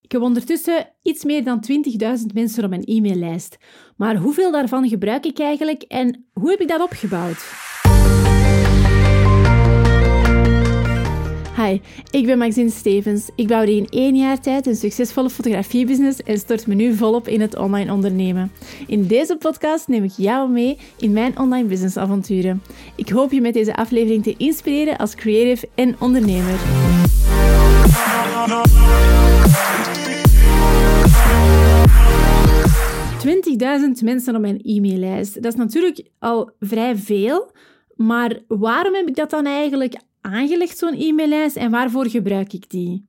Ik heb ondertussen iets meer dan 20.000 mensen op mijn e-maillijst. Maar hoeveel daarvan gebruik ik eigenlijk en hoe heb ik dat opgebouwd? Hi, ik ben Maxine Stevens. Ik bouwde in één jaar tijd een succesvolle fotografiebusiness en stort me nu volop in het online ondernemen. In deze podcast neem ik jou mee in mijn online businessavonturen. Ik hoop je met deze aflevering te inspireren als creative en ondernemer. 20.000 mensen op mijn e-maillijst. Dat is natuurlijk al vrij veel, maar waarom heb ik dat dan eigenlijk aangelegd, zo'n e-maillijst, en waarvoor gebruik ik die?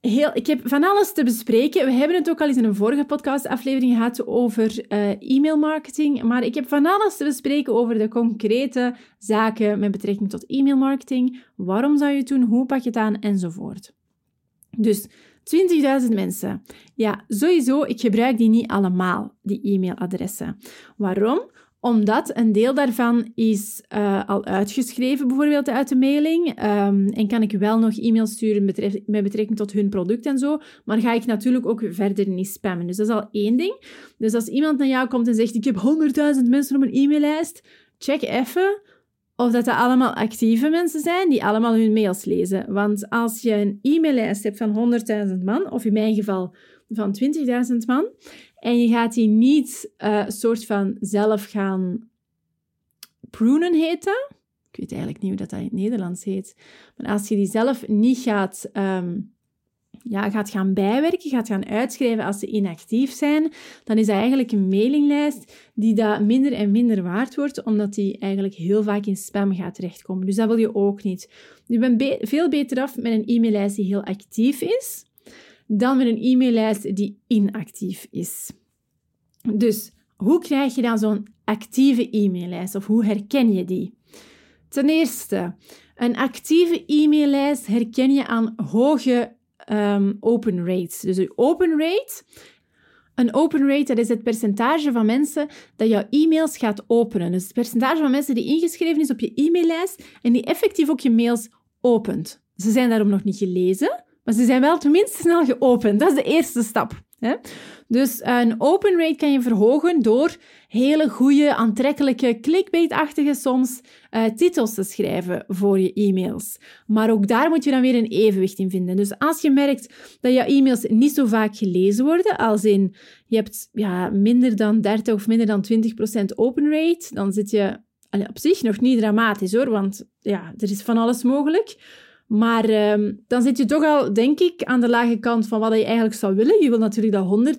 Heel, ik heb van alles te bespreken. We hebben het ook al eens in een vorige podcastaflevering gehad over uh, e-mailmarketing. Maar ik heb van alles te bespreken over de concrete zaken met betrekking tot e-mailmarketing. Waarom zou je het doen? Hoe pak je het aan? Enzovoort. Dus 20.000 mensen. Ja, sowieso, ik gebruik die niet allemaal, die e-mailadressen. Waarom? Omdat een deel daarvan is uh, al uitgeschreven, bijvoorbeeld uit de mailing. Um, en kan ik wel nog e-mails sturen met betrekking tot hun product en zo. Maar ga ik natuurlijk ook verder niet spammen. Dus dat is al één ding. Dus als iemand naar jou komt en zegt: Ik heb 100.000 mensen op een e-maillijst, check even of dat dat allemaal actieve mensen zijn die allemaal hun mails lezen. Want als je een e-maillijst hebt van 100.000 man, of in mijn geval van 20.000 man, en je gaat die niet uh, soort van zelf gaan prunen heten. Ik weet eigenlijk niet hoe dat, in het Nederlands heet. Maar als je die zelf niet gaat um, ja, gaat gaan bijwerken, gaat gaan uitschrijven als ze inactief zijn, dan is dat eigenlijk een mailinglijst die dat minder en minder waard wordt, omdat die eigenlijk heel vaak in spam gaat terechtkomen. Dus dat wil je ook niet. Je bent veel beter af met een e-maillijst die heel actief is, dan met een e-maillijst die inactief is. Dus hoe krijg je dan zo'n actieve e-maillijst of hoe herken je die? Ten eerste, een actieve e-maillijst herken je aan hoge um, open rates. Dus een open rate. Een open rate, dat is het percentage van mensen dat jouw e-mails gaat openen. Dus het percentage van mensen die ingeschreven is op je e-maillijst en die effectief ook je mails opent. Ze zijn daarom nog niet gelezen, maar ze zijn wel tenminste snel geopend. Dat is de eerste stap. Dus een open rate kan je verhogen door hele goede, aantrekkelijke, clickbait-achtige soms uh, titels te schrijven voor je e-mails. Maar ook daar moet je dan weer een evenwicht in vinden. Dus als je merkt dat je e-mails niet zo vaak gelezen worden, als in je hebt ja, minder dan 30 of minder dan 20% open rate, dan zit je op zich nog niet dramatisch hoor, want ja, er is van alles mogelijk. Maar uh, dan zit je toch al, denk ik, aan de lage kant van wat je eigenlijk zou willen. Je wil natuurlijk dat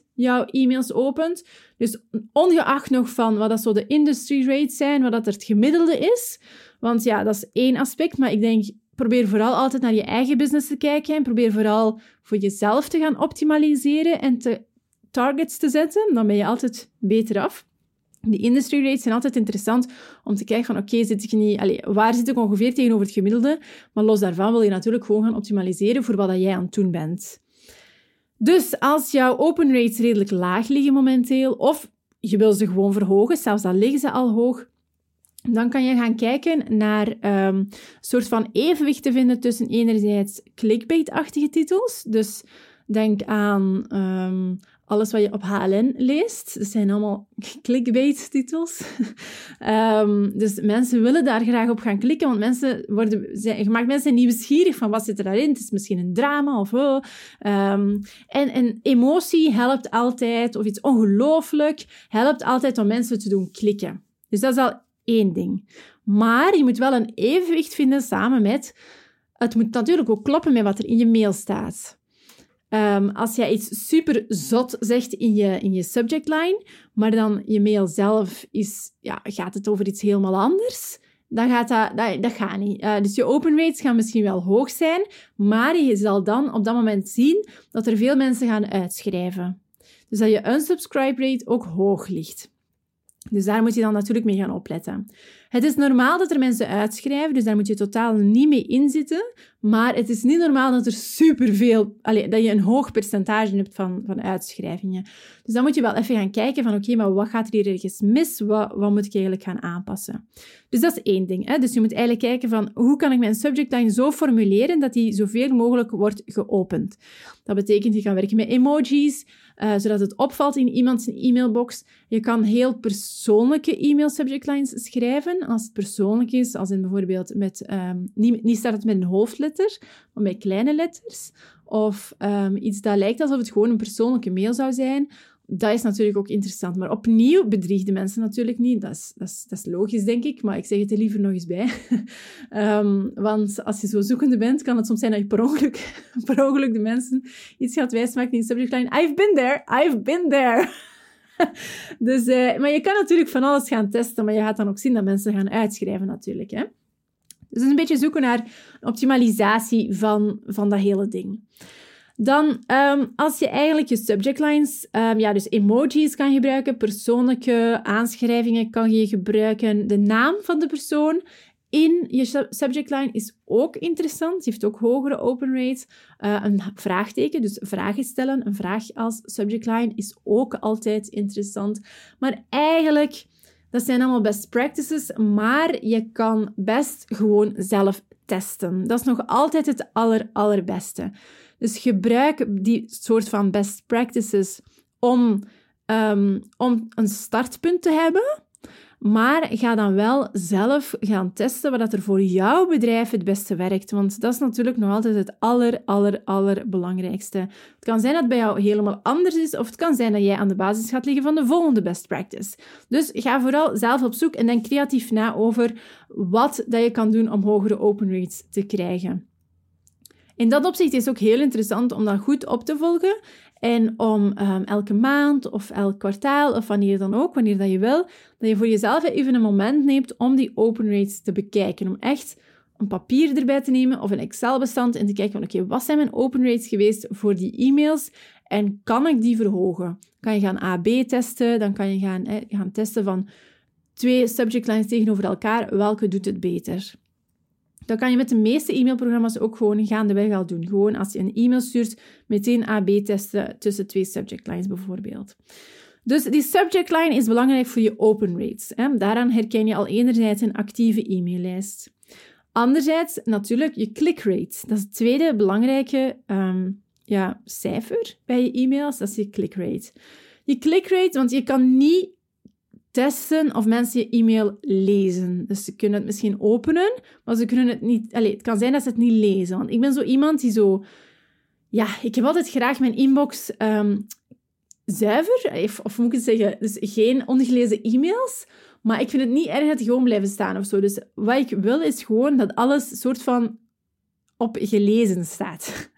100% jouw e-mails opent. Dus ongeacht nog van wat dat zo de industry rates zijn, wat dat het gemiddelde is. Want ja, dat is één aspect. Maar ik denk, probeer vooral altijd naar je eigen business te kijken. En probeer vooral voor jezelf te gaan optimaliseren en te targets te zetten. Dan ben je altijd beter af. De industry rates zijn altijd interessant om te kijken van oké, zit ik niet, waar zit ik ongeveer tegenover het gemiddelde? Maar los daarvan wil je natuurlijk gewoon gaan optimaliseren voor wat dat jij aan het doen bent. Dus als jouw open rates redelijk laag liggen momenteel, of je wil ze gewoon verhogen, zelfs dan liggen ze al hoog, dan kan je gaan kijken naar um, een soort van evenwicht te vinden tussen enerzijds clickbait-achtige titels, dus denk aan um, alles wat je op HLN leest. Zijn allemaal clickbait-titels. um, dus mensen willen daar graag op gaan klikken, want mensen worden, zijn, je maakt mensen nieuwsgierig van wat zit er daarin. Het is misschien een drama of oh. Um, en, en emotie helpt altijd, of iets ongelooflijk, helpt altijd om mensen te doen klikken. Dus dat is al één ding. Maar je moet wel een evenwicht vinden samen met... Het moet natuurlijk ook kloppen met wat er in je mail staat. Um, als jij iets super zot zegt in je, in je subject line, maar dan je mail zelf is, ja, gaat het over iets helemaal anders, dan gaat dat, dat, dat gaat niet. Uh, dus je open rates gaan misschien wel hoog zijn, maar je zal dan op dat moment zien dat er veel mensen gaan uitschrijven. Dus dat je unsubscribe rate ook hoog ligt. Dus daar moet je dan natuurlijk mee gaan opletten. Het is normaal dat er mensen uitschrijven, dus daar moet je totaal niet mee inzitten. Maar het is niet normaal dat er superveel, allee, dat je een hoog percentage hebt van, van uitschrijvingen. Dus dan moet je wel even gaan kijken van oké, maar wat gaat er hier ergens mis? Wat, wat moet ik eigenlijk gaan aanpassen? Dus dat is één ding. Hè? Dus je moet eigenlijk kijken van hoe kan ik mijn subject line zo formuleren dat die zoveel mogelijk wordt geopend. Dat betekent je kan werken met emojis, uh, zodat het opvalt in iemands e-mailbox. Je kan heel persoonlijke e-mail subject lines schrijven, als het persoonlijk is, als in bijvoorbeeld met, um, niet, niet het met een hoofdletter, maar met kleine letters. Of um, iets dat lijkt alsof het gewoon een persoonlijke mail zou zijn dat is natuurlijk ook interessant. Maar opnieuw bedrieg de mensen natuurlijk niet. Dat is, dat, is, dat is logisch, denk ik. Maar ik zeg het er liever nog eens bij. um, want als je zo zoekende bent, kan het soms zijn dat je per ongeluk, per ongeluk de mensen iets gaat wijsmaken in de subject line. I've been there, I've been there. dus, uh, maar je kan natuurlijk van alles gaan testen, maar je gaat dan ook zien dat mensen gaan uitschrijven natuurlijk. Hè? Dus een beetje zoeken naar optimalisatie van, van dat hele ding. Dan, um, als je eigenlijk je subject lines, um, ja, dus emojis kan gebruiken, persoonlijke aanschrijvingen kan je gebruiken, de naam van de persoon in je subject line is ook interessant. Die heeft ook hogere open rates. Uh, een vraagteken, dus vragen stellen, een vraag als subject line is ook altijd interessant. Maar eigenlijk, dat zijn allemaal best practices, maar je kan best gewoon zelf testen. Dat is nog altijd het aller, allerbeste. Dus gebruik die soort van best practices om, um, om een startpunt te hebben. Maar ga dan wel zelf gaan testen wat er voor jouw bedrijf het beste werkt. Want dat is natuurlijk nog altijd het aller, aller, allerbelangrijkste. Het kan zijn dat het bij jou helemaal anders is, of het kan zijn dat jij aan de basis gaat liggen van de volgende best practice. Dus ga vooral zelf op zoek en denk creatief na over wat dat je kan doen om hogere open rates te krijgen. In dat opzicht is het ook heel interessant om dat goed op te volgen en om um, elke maand of elk kwartaal of wanneer dan ook, wanneer dat je wil, dat je voor jezelf even een moment neemt om die open rates te bekijken. Om echt een papier erbij te nemen of een Excel-bestand en te kijken van oké, wat zijn mijn open rates geweest voor die e-mails en kan ik die verhogen? Kan je gaan A-B testen, dan kan je gaan, gaan testen van twee subject lines tegenover elkaar, welke doet het beter? Dat kan je met de meeste e-mailprogramma's ook gewoon gaandeweg al doen. Gewoon als je een e-mail stuurt, meteen A-B testen tussen twee subject lines bijvoorbeeld. Dus die subject line is belangrijk voor je open rates. Hè. Daaraan herken je al enerzijds een actieve e-maillijst. Anderzijds natuurlijk je click rate. Dat is het tweede belangrijke um, ja, cijfer bij je e-mails, dat is je click rate. Je click rate, want je kan niet testen of mensen je e-mail lezen. Dus ze kunnen het misschien openen, maar ze kunnen het niet... Het kan zijn dat ze het niet lezen. Want ik ben zo iemand die zo... Ja, ik heb altijd graag mijn inbox um, zuiver. Of, of moet ik het zeggen? Dus geen ongelezen e-mails. Maar ik vind het niet erg dat die gewoon blijven staan of zo. Dus wat ik wil is gewoon dat alles soort van op gelezen staat.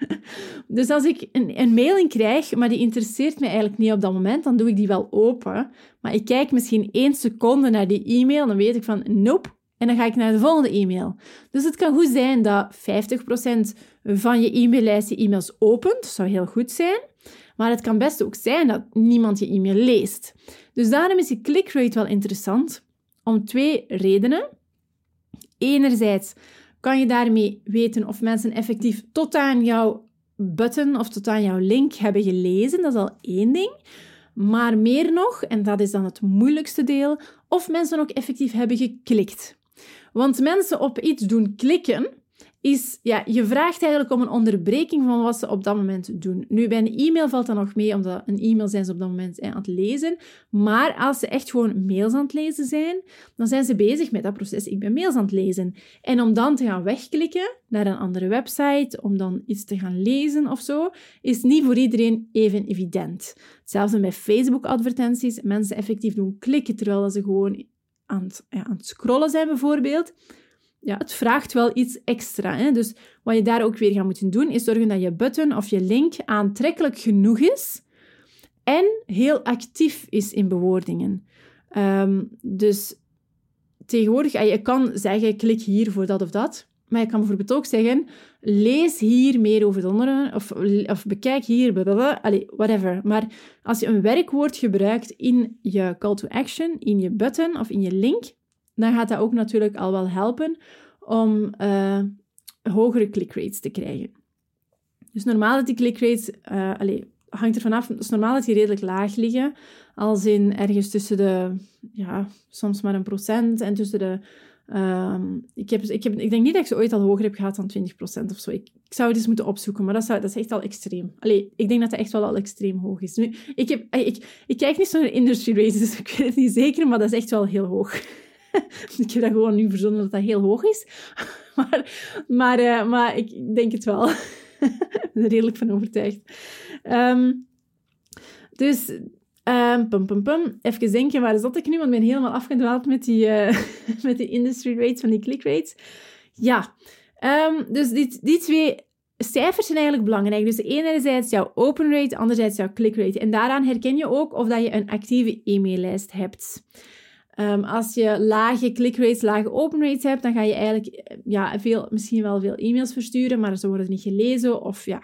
Dus als ik een, een mailing krijg, maar die interesseert me eigenlijk niet op dat moment, dan doe ik die wel open. Maar ik kijk misschien één seconde naar die e-mail, dan weet ik van nope. En dan ga ik naar de volgende e-mail. Dus het kan goed zijn dat 50% van je e-maillijst je e-mails opent. Dat zou heel goed zijn. Maar het kan best ook zijn dat niemand je e-mail leest. Dus daarom is die click rate wel interessant. Om twee redenen. Enerzijds kan je daarmee weten of mensen effectief tot aan jouw button of tot aan jouw link hebben gelezen. Dat is al één ding. Maar meer nog, en dat is dan het moeilijkste deel, of mensen ook effectief hebben geklikt. Want mensen op iets doen klikken, is, ja, je vraagt eigenlijk om een onderbreking van wat ze op dat moment doen. Nu, bij een e-mail valt dat nog mee, omdat een e-mail zijn ze op dat moment aan het lezen. Maar als ze echt gewoon mails aan het lezen zijn, dan zijn ze bezig met dat proces. Ik ben mails aan het lezen. En om dan te gaan wegklikken naar een andere website, om dan iets te gaan lezen of zo, is niet voor iedereen even evident. Hetzelfde met Facebook-advertenties. Mensen effectief doen klikken terwijl ze gewoon aan aan het scrollen zijn, bijvoorbeeld ja, het vraagt wel iets extra. Hè? Dus wat je daar ook weer gaat moeten doen, is zorgen dat je button of je link aantrekkelijk genoeg is en heel actief is in bewoordingen. Um, dus tegenwoordig, je kan zeggen, klik hier voor dat of dat. Maar je kan bijvoorbeeld ook zeggen, lees hier meer over het onderwerp, of, of bekijk hier, whatever. Maar als je een werkwoord gebruikt in je call to action, in je button of in je link, dan gaat dat ook natuurlijk al wel helpen om uh, hogere click-rates te krijgen. Dus normaal dat die click-rates, uh, allez, hangt er vanaf, het is normaal dat die redelijk laag liggen, als in ergens tussen de, ja, soms maar een procent en tussen de Ehm, ik, heb, ik, heb, ik denk niet dat ik ze ooit al hoger heb gehad dan 20% of zo. Ik, ik zou het eens moeten opzoeken, maar dat, zou, dat is echt al extreem. Allee, ik denk dat dat echt wel al extreem hoog is. Nu, ik, heb, ik, ik kijk niet zo naar industry rates, dus ik weet het niet zeker, maar dat is echt wel heel hoog. ik heb dat gewoon nu verzonnen dat dat heel hoog is. maar, maar, uh, maar ik denk het wel. ik ben er redelijk van overtuigd. Um, dus Um, pum, pum, pum. Even denken, waar zat ik nu? Want ik ben helemaal afgedwaald met die, uh, met die industry rates van die click rates. Ja, um, dus die, die twee cijfers zijn eigenlijk belangrijk. Dus enerzijds jouw open rate, anderzijds jouw click rate. En daaraan herken je ook of dat je een actieve e-maillijst hebt. Um, als je lage click rates, lage open rates hebt, dan ga je eigenlijk ja, veel, misschien wel veel e-mails versturen, maar ze worden niet gelezen. Of ja,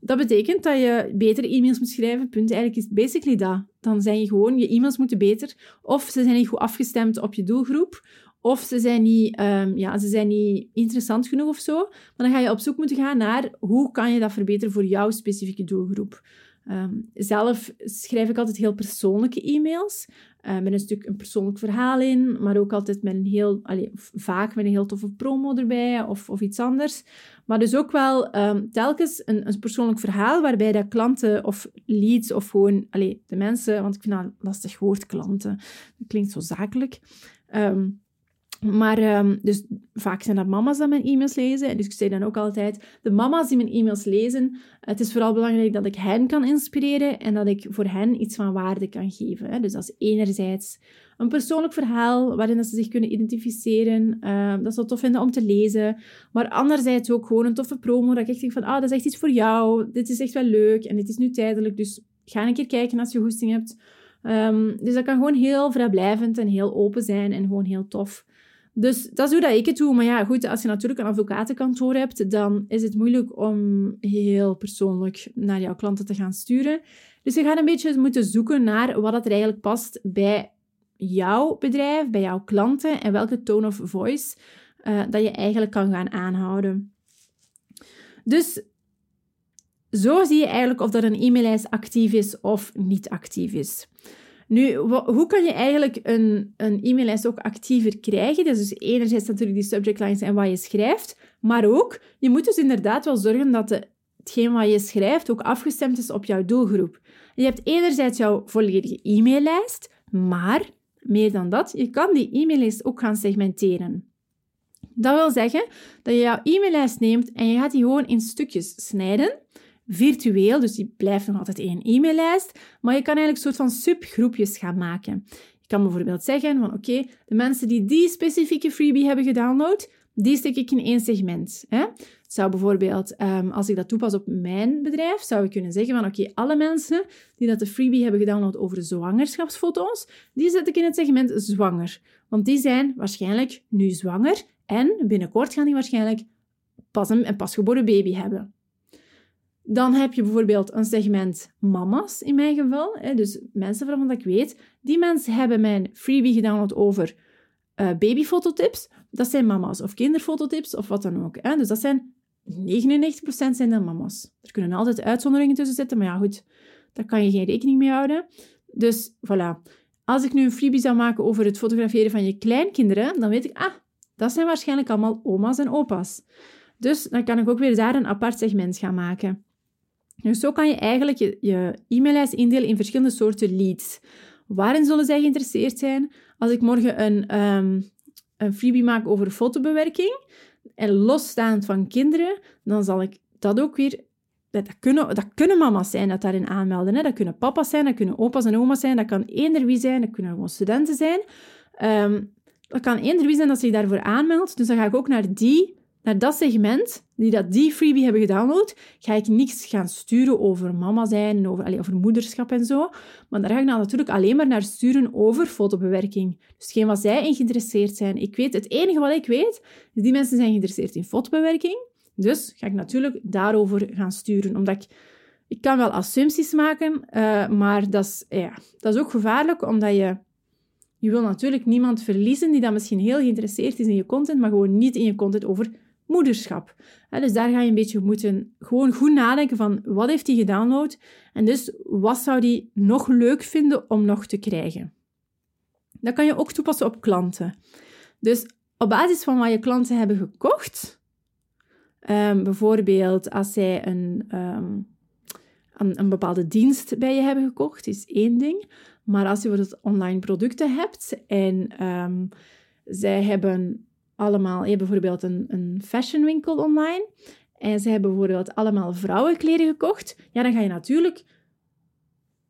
dat betekent dat je betere e-mails moet schrijven. Punt. Eigenlijk is basically dat. Dan zijn je gewoon, je e-mails moeten beter. Of ze zijn niet goed afgestemd op je doelgroep. Of ze zijn niet, um, ja, ze zijn niet interessant genoeg of zo. Maar dan ga je op zoek moeten gaan naar hoe kan je dat verbeteren voor jouw specifieke doelgroep. Um, zelf schrijf ik altijd heel persoonlijke e-mails. Uh, met een stuk een persoonlijk verhaal in, maar ook altijd met een heel, allez, vaak met een heel toffe promo erbij of, of iets anders. Maar dus ook wel um, telkens een, een persoonlijk verhaal waarbij dat klanten of leads of gewoon allez, de mensen, want ik vind dat een lastig woord, klanten. Dat klinkt zo zakelijk. Um, maar um, dus vaak zijn dat mama's die mijn e-mails lezen. Dus ik zei dan ook altijd, de mama's die mijn e-mails lezen, het is vooral belangrijk dat ik hen kan inspireren en dat ik voor hen iets van waarde kan geven. Dus dat is enerzijds een persoonlijk verhaal waarin dat ze zich kunnen identificeren, uh, dat ze het tof vinden om te lezen. Maar anderzijds ook gewoon een toffe promo, dat ik echt denk van, ah, dat is echt iets voor jou, dit is echt wel leuk en dit is nu tijdelijk, dus ga een keer kijken als je goesting hebt. Um, dus dat kan gewoon heel vrijblijvend en heel open zijn en gewoon heel tof. Dus dat is hoe dat ik het doe. Maar ja, goed, als je natuurlijk een advocatenkantoor hebt, dan is het moeilijk om heel persoonlijk naar jouw klanten te gaan sturen. Dus je gaat een beetje moeten zoeken naar wat er eigenlijk past bij jouw bedrijf, bij jouw klanten en welke tone of voice uh, dat je eigenlijk kan gaan aanhouden. Dus zo zie je eigenlijk of dat een e-maillijst actief is of niet actief is. Nu, hoe kan je eigenlijk een, een e-maillijst ook actiever krijgen? Dat is dus enerzijds natuurlijk die subject lines en wat je schrijft, maar ook, je moet dus inderdaad wel zorgen dat hetgeen wat je schrijft ook afgestemd is op jouw doelgroep. Je hebt enerzijds jouw volledige e-maillijst, maar meer dan dat, je kan die e-maillijst ook gaan segmenteren. Dat wil zeggen dat je jouw e-maillijst neemt en je gaat die gewoon in stukjes snijden virtueel, dus die blijft nog altijd één e-maillijst, maar je kan eigenlijk een soort van subgroepjes gaan maken. Je kan bijvoorbeeld zeggen van oké, de mensen die die specifieke freebie hebben gedownload, die stek ik in één segment. Hè? Zou bijvoorbeeld, um, als ik dat toepas op mijn bedrijf, zou ik kunnen zeggen van oké, alle mensen die dat de freebie hebben gedownload over zwangerschapsfoto's, die zet ik in het segment zwanger. Want die zijn waarschijnlijk nu zwanger en binnenkort gaan die waarschijnlijk pas een, een pasgeboren baby hebben. Dan heb je bijvoorbeeld een segment mama's in mijn geval. Dus mensen waarvan ik weet, die mensen hebben mijn freebie gedownload over uh, babyfototips. Dat zijn mama's of kinderfototips of wat dan ook. Dus dat zijn 99% zijn dan mama's. Er kunnen altijd uitzonderingen tussen zitten, maar ja goed, daar kan je geen rekening mee houden. Dus voilà. Als ik nu een freebie zou maken over het fotograferen van je kleinkinderen, dan weet ik, ah, dat zijn waarschijnlijk allemaal oma's en opa's. Dus dan kan ik ook weer daar een apart segment gaan maken. Dus zo kan je eigenlijk je, je e-maillijst indelen in verschillende soorten leads. Waarin zullen zij geïnteresseerd zijn? Als ik morgen een, um, een freebie maak over fotobewerking, en losstaand van kinderen, dan zal ik dat ook weer... Dat kunnen, dat kunnen mama's zijn dat daarin aanmelden. Dat kunnen papa's zijn, dat kunnen opa's en oma's zijn, dat kan eender wie zijn, dat kunnen gewoon studenten zijn. Um, dat kan eender wie zijn dat zich daarvoor aanmeldt. Dus dan ga ik ook naar die naar dat segment, die dat die freebie hebben gedownload, ga ik niks gaan sturen over mama zijn en over, allez, over moederschap en zo. Maar daar ga ik dan natuurlijk alleen maar naar sturen over fotobewerking. Dus geen wat zij in geïnteresseerd zijn. Ik weet, het enige wat ik weet, is die mensen zijn geïnteresseerd in fotobewerking. Dus ga ik natuurlijk daarover gaan sturen. Omdat ik, ik kan wel assumpties maken, uh, maar dat is, ja, dat is ook gevaarlijk, omdat je je wil natuurlijk niemand verliezen die dan misschien heel geïnteresseerd is in je content, maar gewoon niet in je content over moederschap. dus daar ga je een beetje moeten gewoon goed nadenken van wat heeft hij gedownload en dus wat zou hij nog leuk vinden om nog te krijgen. Dat kan je ook toepassen op klanten. Dus op basis van wat je klanten hebben gekocht, ehm, bijvoorbeeld als zij een, um, een, een, bepaalde dienst bij je hebben gekocht, is één ding. Maar als je bijvoorbeeld online producten hebt en um, zij hebben allemaal, je hebt bijvoorbeeld een, een fashionwinkel online en ze hebben bijvoorbeeld allemaal vrouwenkleren gekocht, ja, dan ga je natuurlijk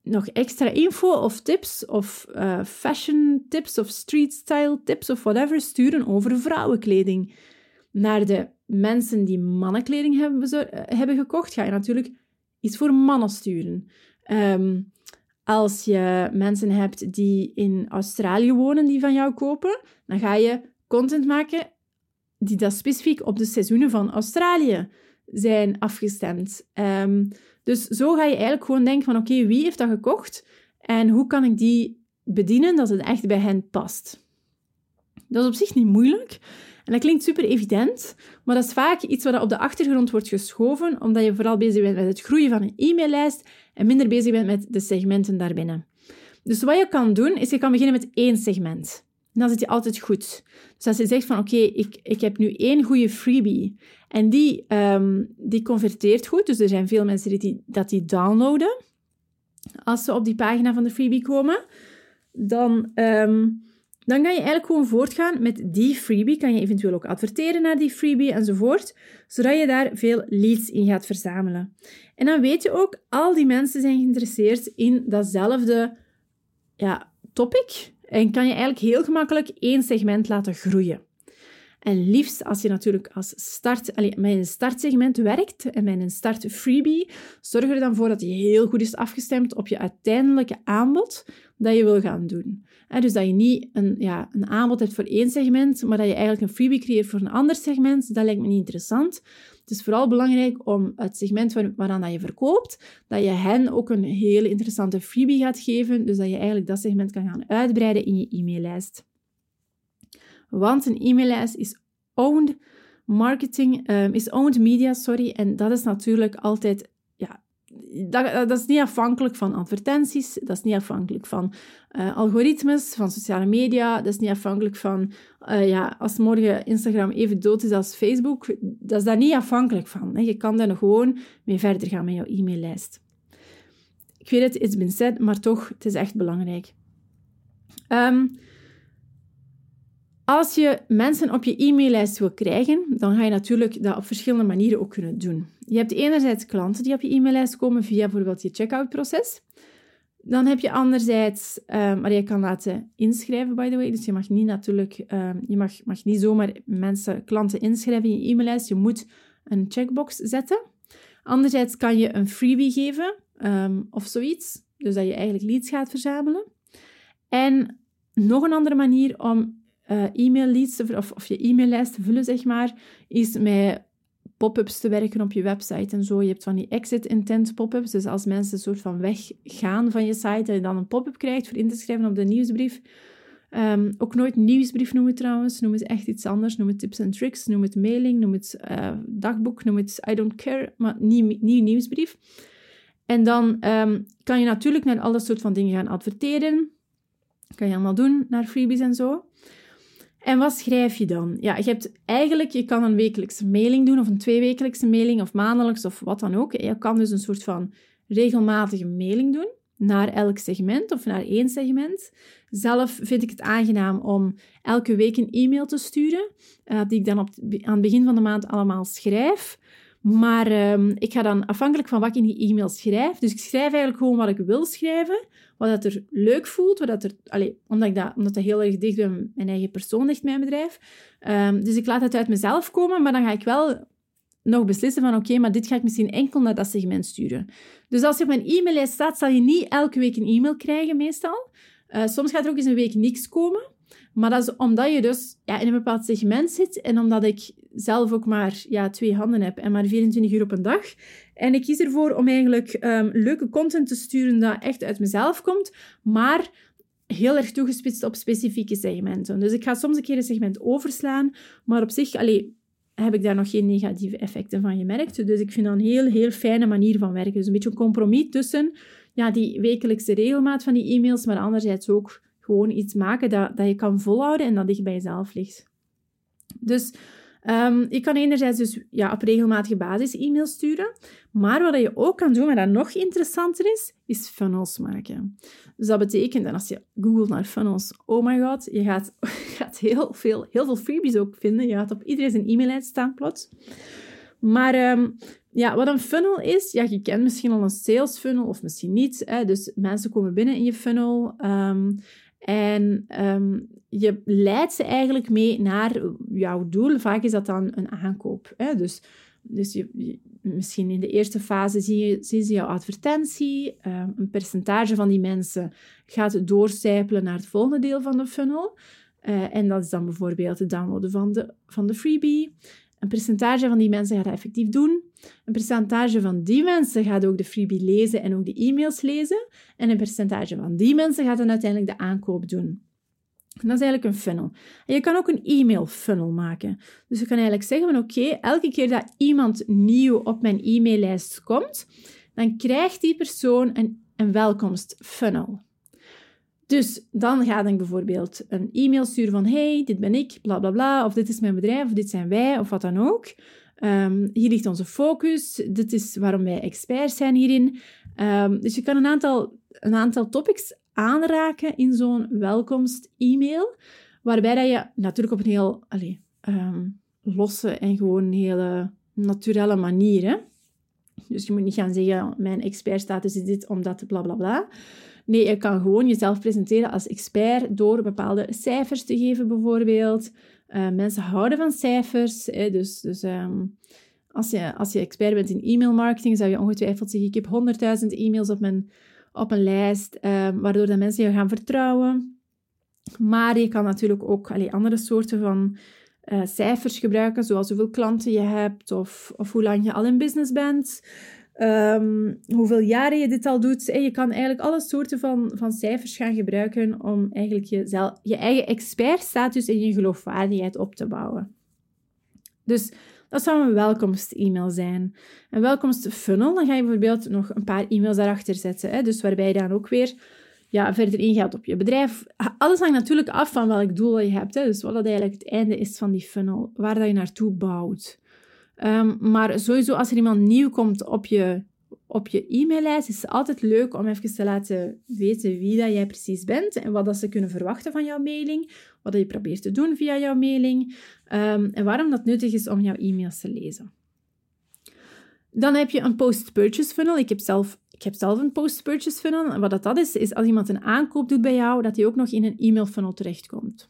nog extra info of tips of uh, fashion tips of street style tips of whatever sturen over vrouwenkleding. Naar de mensen die mannenkleding hebben, eh, hebben gekocht, ga je natuurlijk iets voor mannen sturen. Um, als je mensen hebt die in Australië wonen die van jou kopen, dan ga je content maken die dat specifiek op de seizoenen van Australië zijn afgestemd. Ehm, dus zo ga je eigenlijk gewoon denken van oké, wie heeft dat gekocht en hoe kan ik die bedienen dat het echt bij hen past. Dat is op zich niet moeilijk. En dat klinkt super evident, maar dat is vaak iets wat op de achtergrond wordt geschoven, omdat je vooral bezig bent met het groeien van een e-maillijst en minder bezig bent met de segmenten daarbinnen. Dus wat je kan doen, is je kan beginnen met één segment. Dan zit je altijd goed. Dus als je zegt van oké, ik, ik heb nu één goede freebie en die, um, die converteert goed, dus er zijn veel mensen die, dat die downloaden als ze op die pagina van de freebie komen, dan, um, dan kan je eigenlijk gewoon voortgaan met die freebie. Kan je eventueel ook adverteren naar die freebie enzovoort, zodat je daar veel leads in gaat verzamelen. En dan weet je ook, al die mensen zijn geïnteresseerd in datzelfde ja, topic, en kan je eigenlijk heel gemakkelijk één segment laten groeien. En liefst als je natuurlijk als start, allez, met een startsegment werkt en met een start freebie, zorg er dan voor dat die heel goed is afgestemd op je uiteindelijke aanbod dat je wil gaan doen. dus dat je niet een, ja, een aanbod hebt voor één segment, maar dat je eigenlijk een freebie creëert voor een ander segment. Dat lijkt me niet interessant. Het is vooral belangrijk om het segment waaraan dat je verkoopt, dat je hen ook een hele interessante freebie gaat geven, dus dat je eigenlijk dat segment kan gaan uitbreiden in je e-maillijst. Want een e-maillijst is owned marketing, um, is owned media, sorry, en dat is natuurlijk altijd dat, dat, is niet afhankelijk van advertenties, dat is niet afhankelijk van uh, algoritmes, van sociale media, dat is niet afhankelijk van, uh, ja, als morgen Instagram even dood is als Facebook, dat is daar niet afhankelijk van. Hè. Je kan daar nog gewoon mee verder gaan met jouw e-maillijst. Ik weet het, it's been said, maar toch, het is echt belangrijk. Um, als je mensen op je e-maillijst wil krijgen, dan ga je natuurlijk dat op verschillende manieren ook kunnen doen. Je hebt enerzijds klanten die op je e-maillijst komen via bijvoorbeeld je checkout-proces. Dan heb je anderzijds, um, maar je kan laten inschrijven, by the way. Dus je mag niet natuurlijk, um, je mag, mag niet zomaar mensen, klanten inschrijven in je e-maillijst. Je moet een checkbox zetten. Anderzijds kan je een freebie geven um, of zoiets. Dus dat je eigenlijk leads gaat verzamelen. En nog een andere manier om uh, e-mail leads of, of je e-maillijst te vullen, zeg maar, is met pop-ups te werken op je website en zo. Je hebt van die exit intent pop-ups. Dus als mensen een soort van weggaan van je site, dat je dan een pop-up krijgt voor in te schrijven op de nieuwsbrief. Um, ook nooit nieuwsbrief noemen trouwens. Noem het echt iets anders. Noem het tips en tricks. Noem het mailing. Noem het uh, dagboek. Noem het I don't care. Maar niet, nieuwsbrief. En dan um, kan je natuurlijk naar al dat soort van dingen gaan adverteren. Kan je allemaal doen naar freebies en zo. En wat schrijf je dan? Ja, je hebt eigenlijk, je kan een wekelijkse mailing doen, of een tweewekelijkse mailing, of maandelijks, of wat dan ook. Je kan dus een soort van regelmatige mailing doen naar elk segment of naar één segment. Zelf vind ik het aangenaam om elke week een e-mail te sturen, uh, die ik dan op, aan het begin van de maand allemaal schrijf. Maar ehm, ik ga dan afhankelijk van wat ik in die e-mail schrijf. Dus ik schrijf eigenlijk gewoon wat ik wil schrijven, wat dat er leuk voelt, wat dat er, allez, omdat, ik dat, omdat dat heel erg dicht bij mijn eigen persoon ligt, mijn bedrijf. Um, dus ik laat het uit mezelf komen, maar dan ga ik wel nog beslissen van oké, maar dit ga ik misschien enkel naar dat segment sturen. Dus als je op mijn e-maillijst staat, zal je niet elke week een e-mail krijgen meestal. Uh, soms gaat er ook eens een week niks komen. Maar dat is omdat je dus ja, in een bepaald segment zit en omdat ik zelf ook maar ja, twee handen heb en maar 24 uur op een dag. En ik kies ervoor om eigenlijk um, leuke content te sturen dat echt uit mezelf komt, maar heel erg toegespitst op specifieke segmenten. Dus ik ga soms een keer een segment overslaan, maar op zich allee, heb ik daar nog geen negatieve effecten van gemerkt. Dus ik vind dat een heel, heel fijne manier van werken. Dus een beetje een compromis tussen ja, die wekelijkse regelmaat van die e-mails, maar anderzijds ook gewoon iets maken dat, dat je kan volhouden en dat dicht bij jezelf ligt. Dus Um, je kan enerzijds dus ja, op regelmatige basis e-mails sturen, maar wat je ook kan doen, wat dat nog interessanter is, is funnels maken. Dus dat betekent, en als je googelt naar funnels, oh my god, je gaat, gaat heel, veel, heel veel freebies ook vinden. Je gaat op iedereen zijn e-maillijst staan plots. Maar um, ja, wat een funnel is, ja, je kent misschien al een sales funnel of misschien niet. Hè? Dus mensen komen binnen in je funnel. Um, en je leidt ze eigenlijk mee naar jouw doel. Vaak is dat dan een aankoop. Hè? Dus, dus je, misschien in de eerste fase zie je, zien ze jouw advertentie. Um, een percentage van die mensen gaat doorcijpelen naar het volgende deel van de funnel. Uh, en dat is dan bijvoorbeeld het downloaden van de, van de freebie. Een percentage van die mensen gaat dat effectief doen. Een percentage van die mensen gaat ook de freebie lezen en ook de e-mails lezen. En een percentage van die mensen gaat dan uiteindelijk de aankoop doen. Dat is eigenlijk een funnel. Je kan ook een e-mail funnel maken. Dus je kan eigenlijk zeggen van oké, elke keer dat iemand nieuw op mijn e-maillijst komt, dan krijgt die persoon een, een welkomst funnel. Dus dan ga ik bijvoorbeeld een e-mail sturen van hey, dit ben ik, bla bla bla, of dit is mijn bedrijf, of dit zijn wij, of wat dan ook. Um, hier ligt onze focus, dit is waarom wij experts zijn hierin. Um, dus je kan een aantal, een aantal topics aanraken in zo'n welkomst-e-mail, waarbij dat je natuurlijk op een heel allez, um, losse en gewoon hele naturele manier, hè? dus je moet niet gaan zeggen, mijn expertstatus is dit omdat bla bla bla. Nee, je kan gewoon jezelf presenteren als expert door bepaalde cijfers te geven, bijvoorbeeld. Uh, mensen houden van cijfers. Hè, dus dus um, als, je, als je expert bent in e-mailmarketing, zou je ongetwijfeld zeggen: Ik heb 100.000 e-mails op mijn, op een lijst, uh, waardoor de mensen je gaan vertrouwen. Maar je kan natuurlijk ook allee, andere soorten van uh, cijfers gebruiken, zoals hoeveel klanten je hebt of, of hoe lang je al in business bent. Um, hoeveel jaren je dit al doet. En je kan eigenlijk alle soorten van, van cijfers gaan gebruiken om eigenlijk jezelf, je eigen expertstatus en je geloofwaardigheid op te bouwen. Dus dat zou een welkomst-e-mail zijn. Een welkomst-funnel, dan ga je bijvoorbeeld nog een paar e-mails daarachter zetten. Hè? Dus waarbij je dan ook weer ja, verder ingaat op je bedrijf. Alles hangt natuurlijk af van welk doel je hebt. Hè? Dus wat dat eigenlijk het einde is van die funnel, waar dat je naartoe bouwt. Um, maar sowieso, als er iemand nieuw komt op je, op je e-maillijst, is het altijd leuk om even te laten weten wie dat jij precies bent en wat dat ze kunnen verwachten van jouw mailing, wat dat je probeert te doen via jouw mailing um, en waarom dat nuttig is om jouw e-mails te lezen. Dan heb je een post-purchase funnel. Ik heb zelf, ik heb zelf een post-purchase funnel. Wat dat, dat is, is als iemand een aankoop doet bij jou, dat hij ook nog in een e-mail funnel terechtkomt.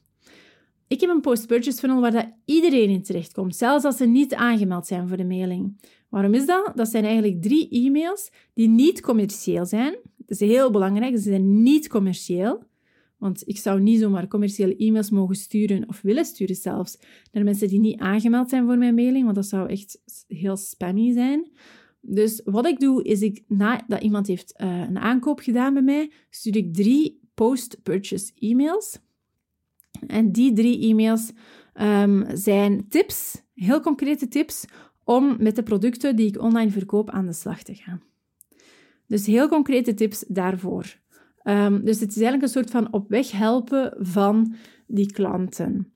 Ik heb een post-purchase funnel waar dat iedereen in terechtkomt, zelfs als ze niet aangemeld zijn voor de mailing. Waarom is dat? Dat zijn eigenlijk drie e-mails die niet commercieel zijn. Dat is heel belangrijk, ze zijn niet commercieel. Want ik zou niet zomaar commerciële e-mails mogen sturen of willen sturen zelfs naar mensen die niet aangemeld zijn voor mijn mailing, want dat zou echt heel spammy zijn. Dus wat ik doe, is ik, nadat iemand heeft uh, een aankoop gedaan bij mij, stuur ik drie post-purchase e-mails en die drie e-mails um, zijn tips, heel concrete tips, om met de producten die ik online verkoop aan de slag te gaan. Dus heel concrete tips daarvoor. Um, dus het is eigenlijk een soort van op weg helpen van die klanten.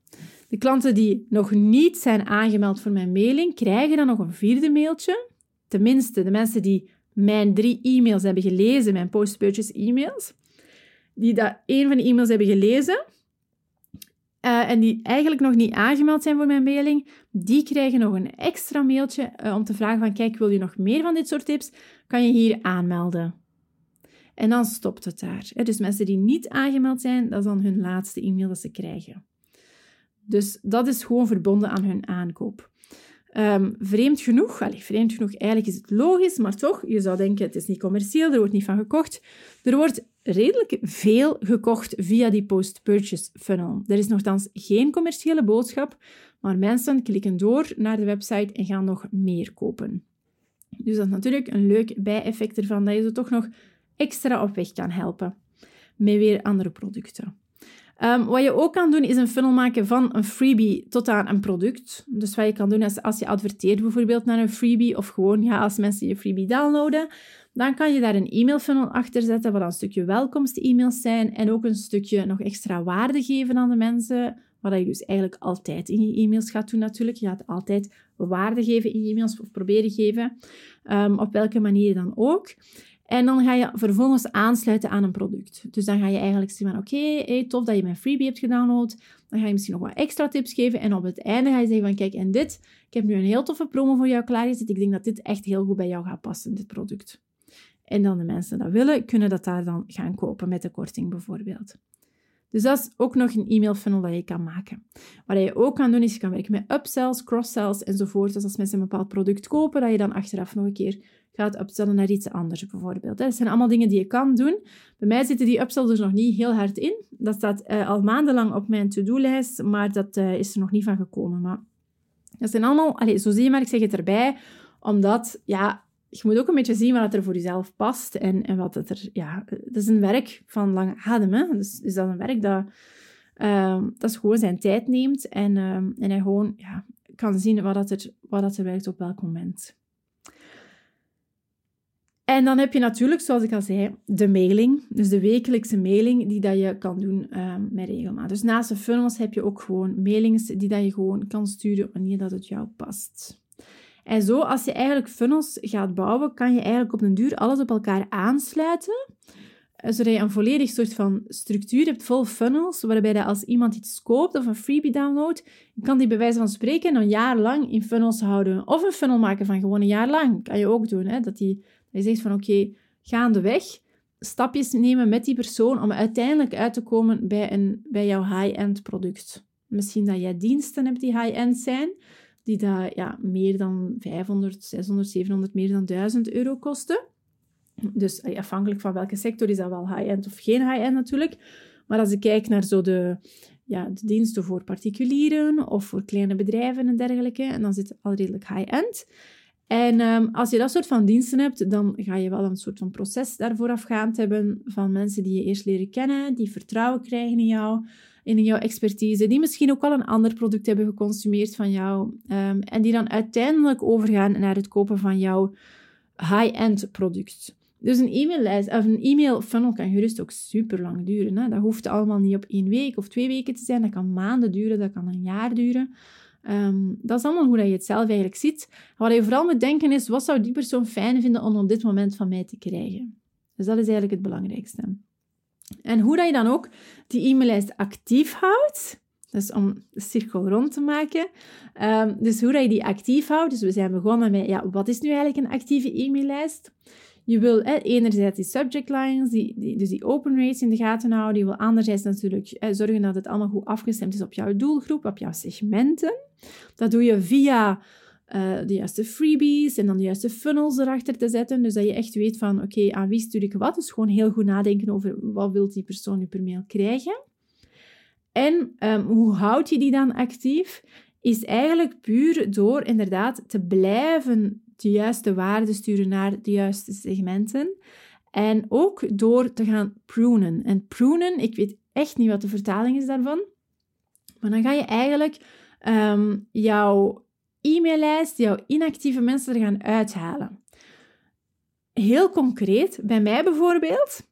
De klanten die nog niet zijn aangemeld voor mijn mailing, krijgen dan nog een vierde mailtje. Tenminste, de mensen die mijn drie e-mails hebben gelezen, mijn post-purchase e-mails, die dat een van de e-mails hebben gelezen, uh, en die eigenlijk nog niet aangemeld zijn voor mijn mailing, die krijgen nog een extra mailtje uh, om te vragen van kijk, wil je nog meer van dit soort tips? Kan je hier aanmelden. En dan stopt het daar. Dus mensen die niet aangemeld zijn, dat is dan hun laatste e-mail dat ze krijgen. Dus dat is gewoon verbonden aan hun aankoop. Um, vreemd genoeg, vreemd genoeg, eigenlijk is het logisch, maar toch, je zou denken, het is niet commercieel, er wordt niet van gekocht. Er wordt redelijk veel gekocht via die post-purchase funnel. Er is nogthans geen commerciële boodschap, maar mensen klikken door naar de website en gaan nog meer kopen. Dus dat is natuurlijk een leuk bijeffect ervan, dat je ze toch nog extra op weg kan helpen. met weer andere producten. Ehm, wat je ook kan doen, is een funnel maken van een freebie tot aan een product. Dus wat je kan doen, is als je adverteert bijvoorbeeld naar een freebie, of gewoon ja, als mensen je freebie downloaden, dan kan je daar een e-mail funnel achter zetten, wat een stukje welkomst-e-mails zijn en ook een stukje nog extra waarde geven aan de mensen, wat je dus eigenlijk altijd in je e-mails gaat doen natuurlijk. Je gaat altijd waarde geven in je e-mails of proberen geven, um, op welke manier dan ook. En dan ga je vervolgens aansluiten aan een product. Dus dan ga je eigenlijk zeggen oké, hey, tof dat je mijn freebie hebt gedownload. Dan ga je misschien nog wat extra tips geven. En op het einde ga je zeggen van, kijk, en dit, ik heb nu een heel toffe promo voor jou klaargezet. Ik denk dat dit echt heel goed bij jou gaat passen, dit product. En dan de mensen dat willen, kunnen dat daar dan gaan kopen met de korting bijvoorbeeld. Dus dat is ook nog een e-mail funnel dat je kan maken. Wat je ook kan doen, is je kan werken met upsells, cross-sells enzovoort. Dus als mensen een bepaald product kopen, dat je dan achteraf nog een keer gaat upsellen naar iets anders bijvoorbeeld. Dat zijn allemaal dingen die je kan doen. Bij mij zitten die upsells er nog niet heel hard in. Dat staat uh, al maandenlang op mijn to-do-lijst, maar dat uh, is er nog niet van gekomen. Maar dat zijn allemaal, allez, zo zie je maar, ik zeg het erbij, omdat, ja, je moet ook een beetje zien wat er voor jezelf past en, en wat het er, ja, het is een werk van lange adem, hè. Dus is dat een werk dat, uh, dat gewoon zijn tijd neemt en, en hij gewoon, ja, kan zien wat, dat er, wat dat er werkt op welk moment. En dan heb je natuurlijk, zoals ik al zei, de mailing. Dus de wekelijkse mailing die dat je kan doen um, met regelmaat. Dus naast de funnels heb je ook gewoon mailings die dat je gewoon kan sturen wanneer dat het jou past. En zo, als je eigenlijk funnels gaat bouwen, kan je eigenlijk op den duur alles op elkaar aansluiten. Eh, zodat je een volledig soort van structuur hebt vol funnels, waarbij dat als iemand iets koopt of een freebie downloadt, kan die bij wijze van spreken een jaar lang in funnels houden. Of een funnel maken van gewoon een jaar lang. Kan je ook doen, hè? dat die je zegt van oké, okay, gaandeweg stapjes nemen met die persoon om uiteindelijk uit te komen bij, een, bij jouw high-end product. Misschien dat jij diensten hebt die high-end zijn, die dat, ja, meer dan 500, 600, 700, meer dan 1000 euro kosten. Dus afhankelijk van welke sector is dat wel high-end of geen high-end natuurlijk. Maar als ik kijk naar zo de, ja, de diensten voor particulieren of voor kleine bedrijven en dergelijke, dan zit het al redelijk high-end. En um, als je dat soort van diensten hebt, dan ga je wel een soort van proces daarvoor afgaand hebben van mensen die je eerst leren kennen, die vertrouwen krijgen in jou, in jouw expertise, die misschien ook al een ander product hebben geconsumeerd van jou um, en die dan uiteindelijk overgaan naar het kopen van jouw high-end product. Dus een e-maillijst of een e-mail funnel kan gerust ook super lang duren. Hè? Dat hoeft allemaal niet op één week of twee weken te zijn. Dat kan maanden duren, dat kan een jaar duren. Um, dat is allemaal hoe dat je het zelf eigenlijk ziet. Wat je vooral moet denken is, wat zou die persoon fijn vinden om op dit moment van mij te krijgen? Dus dat is eigenlijk het belangrijkste. En hoe dat je dan ook die e-maillijst actief houdt, dus om de cirkel rond te maken. Um, dus hoe dat je die actief houdt. Dus we zijn begonnen met, ja, wat is nu eigenlijk een actieve e-maillijst? Je wil enerzijds die subject lines, die, die, dus die open rates in de gaten houden. Je wil anderzijds natuurlijk zorgen dat het allemaal goed afgestemd is op jouw doelgroep, op jouw segmenten. Dat doe je via uh, de juiste freebies en dan de juiste funnels erachter te zetten. Dus dat je echt weet van, oké, aan wie stuur ik wat? Dus gewoon heel goed nadenken over wat wil die persoon nu per mail krijgen. En um, hoe houd je die dan actief? Is eigenlijk puur door inderdaad te blijven de juiste waarden sturen naar de juiste segmenten. En ook door te gaan prunen. En prunen, ik weet echt niet wat de vertaling is daarvan. Maar dan ga je eigenlijk um, jouw e-maillijst, jouw inactieve mensen er gaan uithalen. Heel concreet, bij mij bijvoorbeeld,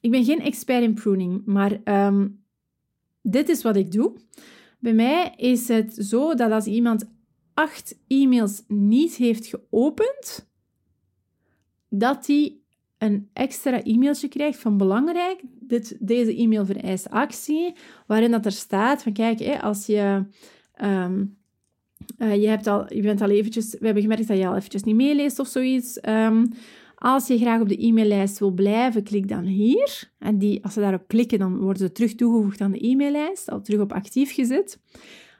ik ben geen expert in pruning, maar um, dit is wat ik doe. Bij mij is het zo dat als iemand acht e-mails niet heeft geopend, dat hij een extra e-mailtje krijgt van belangrijk, dit, deze e-mail vereist actie, waarin dat er staat van kijk, als je, um, uh, je, hebt al, je bent al eventjes, we hebben gemerkt dat je al eventjes niet meeleest of zoiets. Um, als je graag op de e-maillijst wil blijven, klik dan hier. En die, als ze daarop klikken, dan worden ze terug toegevoegd aan de e-maillijst, al terug op actief gezet.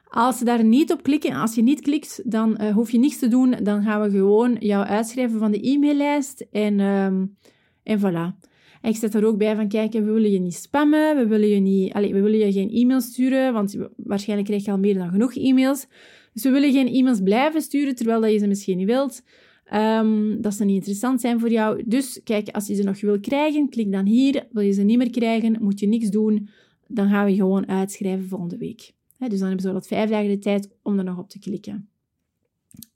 Als ze daar niet op klikken, als je niet klikt, dan uh, hoef je niets te doen. Dan gaan we gewoon jou uitschrijven van de e-maillijst. En, um, en voilà. ik zet er ook bij van, kijk, we willen je niet spammen. We willen je, niet, allez, we willen je geen e-mail sturen, want waarschijnlijk krijg je al meer dan genoeg e-mails. Dus we willen geen e-mails blijven sturen, terwijl dat je ze misschien niet wilt. ehm, dat ze niet interessant zijn voor jou. Dus kijk, als je ze nog wil krijgen, klik dan hier. Wil je ze niet meer krijgen, moet je niks doen. Dan gaan we gewoon uitschrijven volgende week. dus dan hebben ze wel vijf dagen de tijd om er nog op te klikken.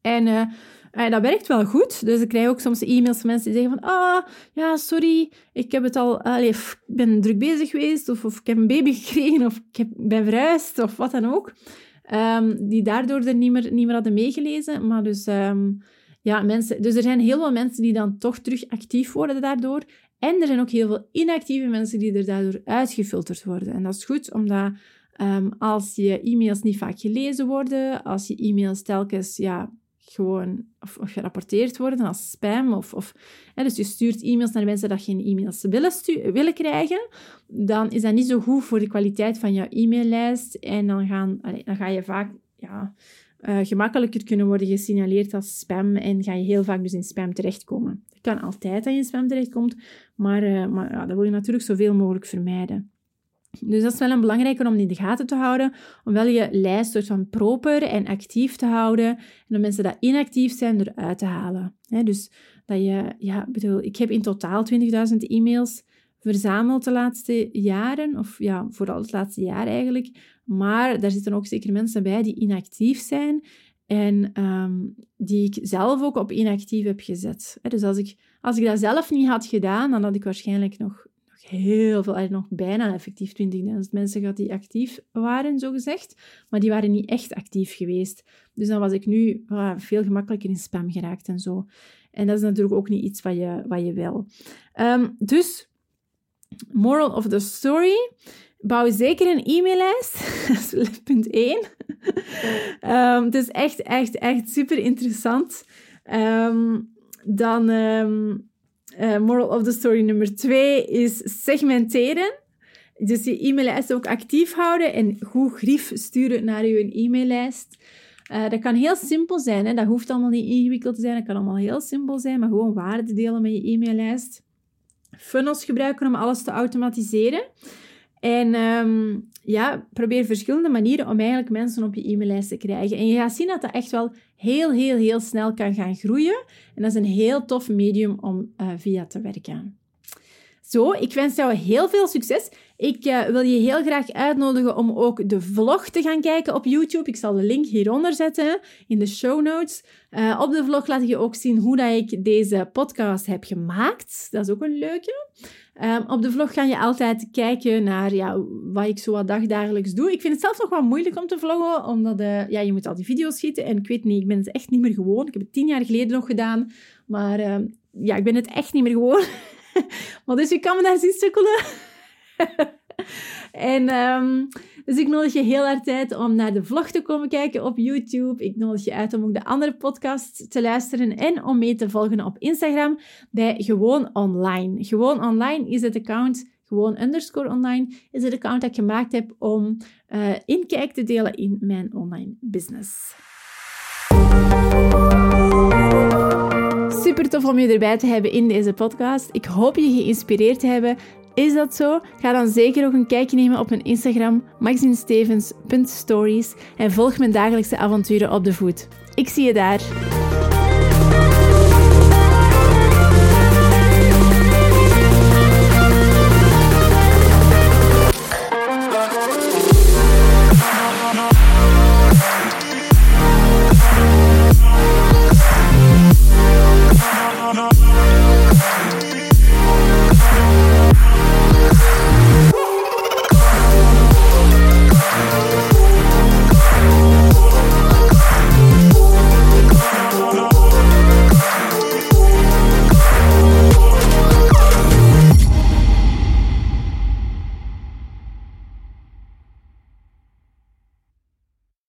En uh, dat werkt wel goed. Dus ik krijg ook soms e-mails van mensen die zeggen van... Ah, ja, sorry, ik heb het al... Allee, ben druk bezig geweest, of, of ik heb een baby gekregen, of ik heb, ben verhuisd, of wat dan ook. Um, die daardoor er niet meer, niet meer hadden meegelezen. Maar dus... Um, ja, mensen, dus er zijn heel veel mensen die dan toch terug actief worden daardoor. En er zijn ook heel veel inactieve mensen die er daardoor uitgefilterd worden. En dat is goed, omdat um, als je e-mails niet vaak gelezen worden, als je e-mails telkens ja, gewoon of, of gerapporteerd worden als spam. Of, of, hè, dus je stuurt e-mails naar mensen dat geen e-mails willen, willen krijgen. Dan is dat niet zo goed voor de kwaliteit van jouw e-maillijst. En dan, gaan, dan ga je vaak ja, uh, gemakkelijker kunnen worden gesignaleerd als spam. En ga je heel vaak dus in spam terechtkomen. Het kan altijd dat je in spam terechtkomt. Maar, uh, maar ja, dat wil je natuurlijk zoveel mogelijk vermijden. Dus dat is wel een belangrijke om in de gaten te houden, om wel je lijst soort van proper en actief te houden en de mensen die inactief zijn eruit te halen. dus dat je, ja, bedoel, ik heb in totaal 20.000 e-mails verzameld de laatste jaren, of ja, vooral het laatste jaar eigenlijk. Maar daar zitten ook zeker mensen bij die inactief zijn en ehm, die ik zelf ook op inactief heb gezet. Dus als ik, als ik dat zelf niet had gedaan, dan had ik waarschijnlijk nog heel veel, nog bijna effectief 20.000 mensen gehad die actief waren, zo gezegd. Maar die waren niet echt actief geweest. Dus dan was ik nu veel gemakkelijker in spam geraakt en zo. En dat is natuurlijk ook niet iets wat je, wat je wil. Um, dus, moral of the story. Bouw zeker een e-maillijst. dat is punt 1. um, het is echt, echt, echt super interessant. Um, dan... Uh, moral of the story nummer twee is segmenteren. Dus je e-maillijst ook actief houden en goed grief sturen naar je e-maillijst. Uh, dat kan heel simpel zijn. Hè? Dat hoeft allemaal niet ingewikkeld te zijn. Dat kan allemaal heel simpel zijn, maar gewoon waarde delen met je e-maillijst. Funnels gebruiken om alles te automatiseren. En um, ja, probeer verschillende manieren om eigenlijk mensen op je e-maillijst te krijgen. En je gaat zien dat dat echt wel heel, heel, heel snel kan gaan groeien. En dat is een heel tof medium om uh, via te werken. Zo, ik wens jou heel veel succes. Ik uh, wil je heel graag uitnodigen om ook de vlog te gaan kijken op YouTube. Ik zal de link hieronder zetten in de show notes. Uh, op de vlog laat ik je ook zien hoe dat ik deze podcast heb gemaakt. Dat is ook een leuke. Um, op de vlog ga je altijd kijken naar ja, wat ik zo wat dagdagelijks doe. Ik vind het zelf nog wel moeilijk om te vloggen, omdat uh, ja, je moet al die video's schieten. En ik weet niet, ik ben het echt niet meer gewoon. Ik heb het tien jaar geleden nog gedaan, maar uh, ja, ik ben het echt niet meer gewoon. maar dus je kan me daar zien sukkelen. en um, dus ik nodig je heel erg uit om naar de vlog te komen kijken op YouTube. Ik nodig je uit om ook de andere podcast te luisteren en om mee te volgen op Instagram bij Gewoon Online. Gewoon Online is het account gewoon underscore online, is het account dat ik gemaakt heb om uh, inkijk te delen in mijn online business. Super tof om je erbij te hebben in deze podcast. Ik hoop je geïnspireerd te hebben is dat zo? Ga dan zeker ook een kijkje nemen op mijn Instagram, maxineStevens.stories en volg mijn dagelijkse avonturen op de voet. Ik zie je daar.